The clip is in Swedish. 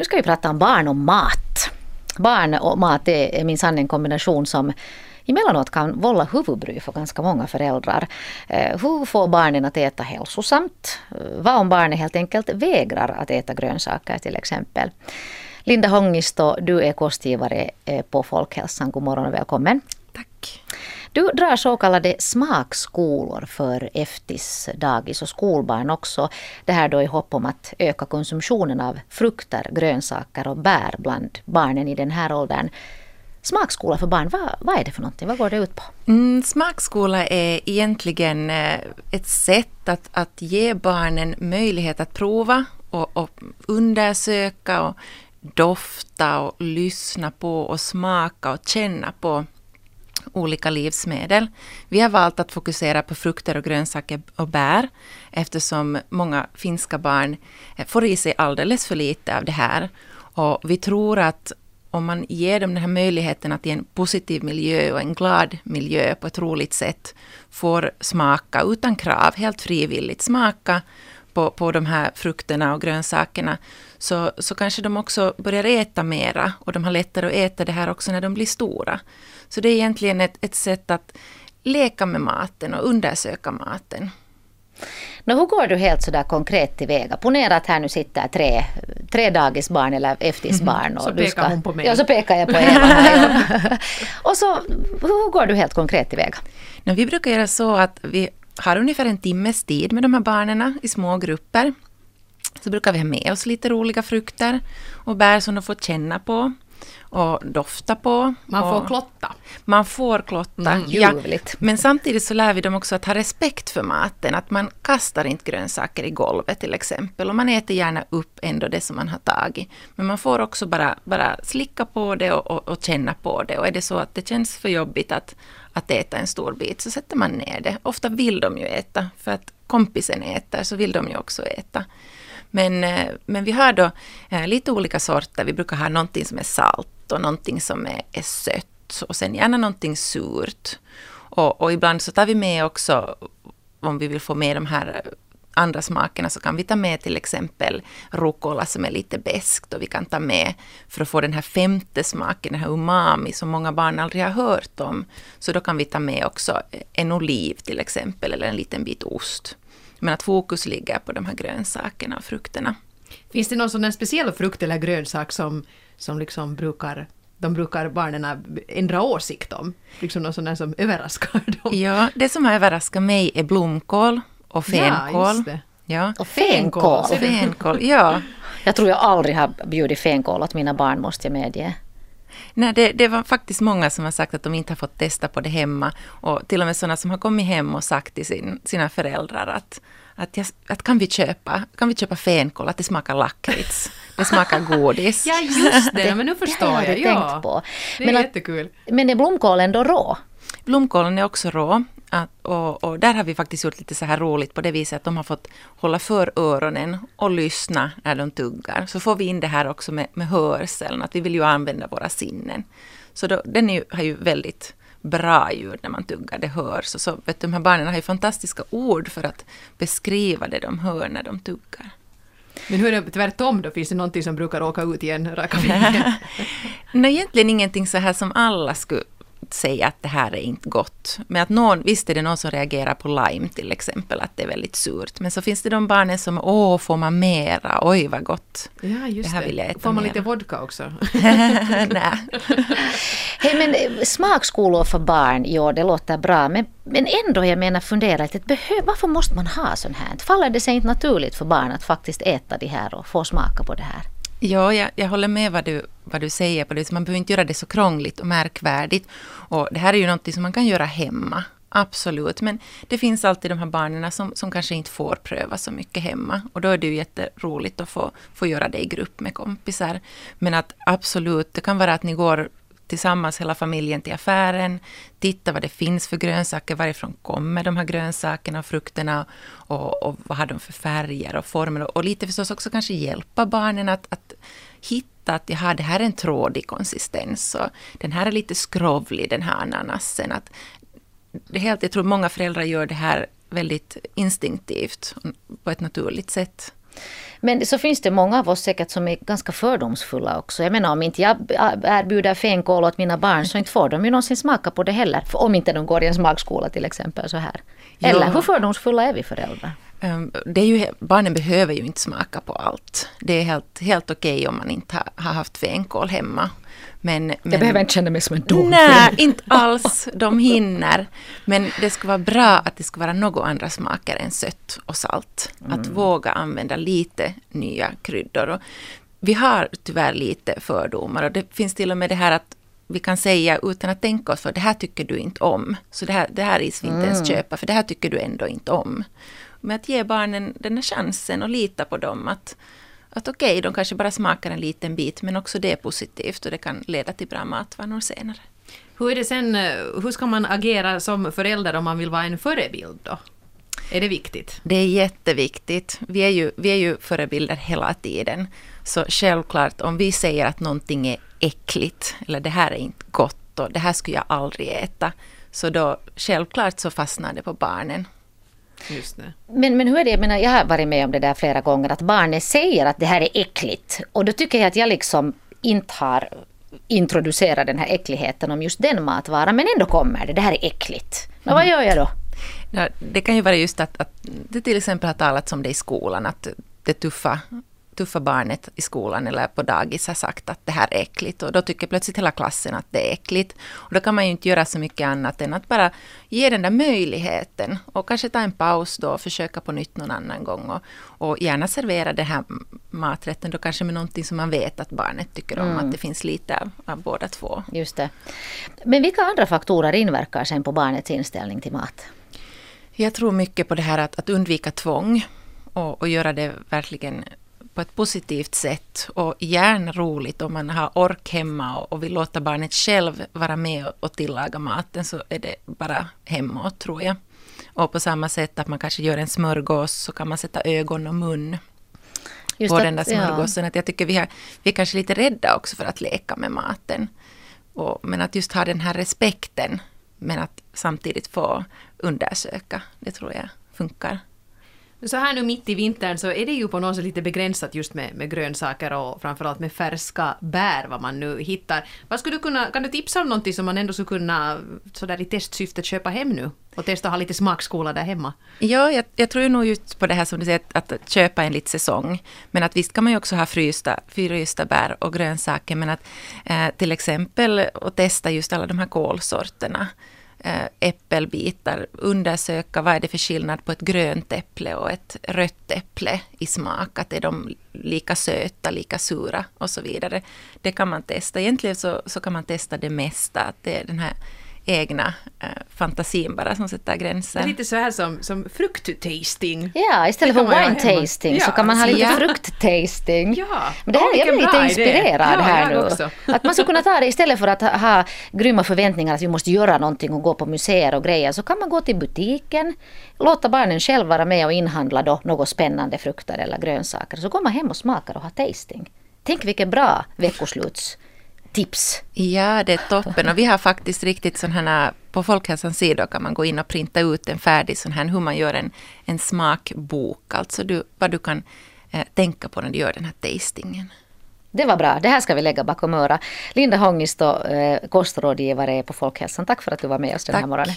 Nu ska vi prata om barn och mat. Barn och mat är minsann en kombination som emellanåt kan vålla huvudbry för ganska många föräldrar. Eh, hur får barnen att äta hälsosamt? Eh, vad om barnen helt enkelt vägrar att äta grönsaker till exempel? Linda Hongisto, du är kostgivare eh, på Folkhälsan. God morgon och välkommen. Du drar så kallade smakskolor för eftis, dagis och skolbarn också. Det här då i hopp om att öka konsumtionen av frukter, grönsaker och bär bland barnen i den här åldern. Smakskola för barn, vad, vad är det för någonting? Vad går det ut på? Mm, smakskola är egentligen eh, ett sätt att, att ge barnen möjlighet att prova och, och undersöka och dofta och lyssna på och smaka och känna på olika livsmedel. Vi har valt att fokusera på frukter och grönsaker och bär eftersom många finska barn eh, får i sig alldeles för lite av det här. Och vi tror att om man ger dem den här möjligheten att i en positiv miljö och en glad miljö på ett roligt sätt får smaka utan krav, helt frivilligt smaka på, på de här frukterna och grönsakerna, så, så kanske de också börjar äta mera och de har lättare att äta det här också när de blir stora. Så det är egentligen ett, ett sätt att leka med maten och undersöka maten. Nå, hur går du helt sådär konkret tillväga? Ponera att här nu sitter tre, tre dagisbarn eller eftisbarn. Mm, så pekar ska, hon på mig. Ja, så pekar jag på Eva. och så, hur går du helt konkret tillväga? No, vi brukar göra så att vi har ungefär en timmes tid med de här barnen i små grupper. Så brukar vi ha med oss lite roliga frukter och bär som de får känna på och dofta på. Man får klotta. Man får klotta. Mm, ja. Men samtidigt så lär vi dem också att ha respekt för maten. Att man kastar inte grönsaker i golvet till exempel. Och man äter gärna upp ändå det som man har tagit. Men man får också bara, bara slicka på det och, och, och känna på det. Och är det så att det känns för jobbigt att, att äta en stor bit så sätter man ner det. Ofta vill de ju äta. För att kompisen äter så vill de ju också äta. Men, eh, men vi har då eh, lite olika sorter. Vi brukar ha någonting som är salt och någonting som är, är sött och sen gärna någonting surt. Och, och ibland så tar vi med också, om vi vill få med de här andra smakerna så kan vi ta med till exempel rucola som är lite beskt och vi kan ta med för att få den här femte smaken, den här umami som många barn aldrig har hört om. Så då kan vi ta med också en oliv till exempel eller en liten bit ost. Men att fokus ligger på de här grönsakerna och frukterna. Finns det någon sån speciell frukt eller grönsak som som liksom brukar de brukar barnen ändra åsikt om. Liksom någon sån där som överraskar dem. Ja, det som har överraskat mig är blomkål och fänkål. Ja, Ja. Och fänkål. fänkål. ja. Jag tror jag aldrig har bjudit fänkål åt mina barn, måste jag medge. Nej, det, det, var faktiskt många som har sagt att de inte har fått testa på det hemma. Och till och med sådana som har kommit hem och sagt till sin, sina föräldrar att, att, jag, att kan, vi köpa, kan vi köpa fänkål, att det smakar lakrits. Det smakar godis. ja, just det. Men nu förstår det jag. jag tänkt på. Det är men jättekul. men är blomkålen då rå? Blomkålen är också rå. Att, och, och, där har vi faktiskt gjort lite så här roligt på det viset att de har fått hålla för öronen och lyssna när de tuggar. Så får vi in det här också med, med hörseln, att vi vill ju använda våra sinnen. Så då, den är har ju väldigt bra ljud när man tuggar, det hörs. Och så, vet du, de här barnen har ju fantastiska ord för att beskriva det de hör när de tuggar. Men hur är det tvärtom då? Finns det någonting som brukar åka ut i en raka vägen? Nej, egentligen ingenting så här som alla skulle säga att det här är inte gott. Men att någon, visst är det någon som reagerar på lime till exempel, att det är väldigt surt. Men så finns det de barnen som, åh, får man mera? Oj, vad gott. Ja, just det. Här vill jag äta får man mera. lite vodka också? Nej. Hey, men eh, smakskolor för barn, ja det låter bra. Men, men ändå, jag menar fundera lite, behöv, varför måste man ha sånt här? Faller det sig inte naturligt för barn att faktiskt äta det här och få smaka på det här? Ja, jag, jag håller med vad du, vad du säger på det. Man behöver inte göra det så krångligt och märkvärdigt. Och det här är ju något som man kan göra hemma. Absolut, men det finns alltid de här barnen som, som kanske inte får pröva så mycket hemma. Och då är det ju jätteroligt att få, få göra det i grupp med kompisar. Men att absolut, det kan vara att ni går tillsammans hela familjen till affären, titta vad det finns för grönsaker, varifrån kommer de här grönsakerna och frukterna och, och vad har de för färger och former och, och lite förstås också kanske hjälpa barnen att, att hitta att jaha, det här är en trådig konsistens och den här är lite skrovlig den här ananasen. Att det helt, jag tror många föräldrar gör det här väldigt instinktivt på ett naturligt sätt. Men så finns det många av oss säkert som är ganska fördomsfulla också. Jag menar om inte jag erbjuder fänkål åt mina barn så inte får de ju någonsin smaka på det heller. Om inte de går i en smakskola till exempel så här. Eller ja. hur fördomsfulla är vi föräldrar? Um, det är ju, barnen behöver ju inte smaka på allt. Det är helt, helt okej okay om man inte har, har haft fänkål hemma. Men, men, jag behöver inte känna mig som en dålig Nej, inte alls. De hinner. Men det ska vara bra att det ska vara något andra smaker än sött och salt. Mm. Att våga använda lite nya kryddor. Och vi har tyvärr lite fördomar och det finns till och med det här att vi kan säga utan att tänka oss för det här tycker du inte om. Så det här, det här is vi inte ens mm. köpa för det här tycker du ändå inte om. Men att ge barnen den här chansen och lita på dem att att okej, okay, de kanske bara smakar en liten bit, men också det är positivt och det kan leda till bra matvanor senare. Hur är det sen, eh, hur ska man agera som förälder om man vill vara en förebild då? Är det viktigt? Det är jätteviktigt. Vi är ju, vi är ju förebilder hela tiden. Så självklart, om vi säger att någonting är äckligt, eller det här är inte gott och det här skulle jag aldrig äta, så då självklart så fastnar det på barnen. Men, men hur är det, jag, menar, jag har varit med om det där flera gånger, att barnet säger att det här är äckligt. Och då tycker jag att jag liksom inte har introducerat den här äckligheten om just den matvaran, men ändå kommer det, det här är äckligt. Men vad mm. gör jag då? Ja, det kan ju vara just att, att det till exempel har talats om det i skolan, att det tuffa tuffa barnet i skolan eller på dagis har sagt att det här är äckligt och då tycker plötsligt hela klassen att det är äckligt. Och då kan man ju inte göra så mycket annat än att bara ge den där möjligheten och kanske ta en paus då och försöka på nytt någon annan gång och, och gärna servera den här maträtten då kanske med någonting som man vet att barnet tycker om, mm. att det finns lite av, av båda två. Just det. Men vilka andra faktorer inverkar sen på barnets inställning till mat? Jag tror mycket på det här att, att undvika tvång och, och göra det verkligen på ett positivt sätt och gärna roligt om man har ork hemma och vill låta barnet själv vara med och tillaga maten så är det bara hemåt tror jag. Och på samma sätt att man kanske gör en smörgås så kan man sätta ögon och mun Just på att, den där smörgåsen. Ja. Att jag tycker vi, har, vi är kanske lite rädda också för att leka med maten. Och, men att just ha den här respekten men att samtidigt få undersöka, det tror jag funkar. Så här nu mitt i vintern så är det ju på något sätt lite begränsat just med, med grönsaker och framförallt med färska bär vad man nu hittar. Vad skulle du kunna, kan du tipsa om någonting som man ändå skulle kunna sådär i testsyfte köpa hem nu? Och testa att ha lite smakskola där hemma? Ja, jag, jag tror nog just på det här som du säger, att, att köpa enligt säsong. Men att visst kan man ju också ha frysta, frysta bär och grönsaker, men att eh, till exempel att testa just alla de här kolsorterna. Eh, äppelbitar, undersöka vad är det för skillnad på ett grönt äpple och ett rött äpple i smak. Att är de lika söta, lika sura och så vidare. Det kan man testa. Egentligen så, så kan man testa det mesta. Att det är den här egna eh, fantasin bara som sätter gränser. Det är lite så här som, som frukttasting. Ja, istället för wine-tasting ja, så kan man ha lite ja. frukt-tasting. Ja. Men det här, jag blir lite inspirerad ja, här nu. Också. Att man skulle kunna ta det istället för att ha grymma förväntningar att vi måste göra någonting och gå på museer och grejer så kan man gå till butiken, låta barnen själva vara med och inhandla då något spännande frukter eller grönsaker. Så går man hem och smakar och har tasting. Tänk vilken bra veckosluts tips. Ja, det är toppen. Och vi har faktiskt riktigt sån här, på Folkhälsans sida kan man gå in och printa ut en färdig sån här, hur man gör en, en smakbok. Alltså du, vad du kan eh, tänka på när du gör den här tastingen. Det var bra, det här ska vi lägga bakom öra. Linda Hongisto, eh, kostrådgivare på Folkhälsan, tack för att du var med oss den här morgonen.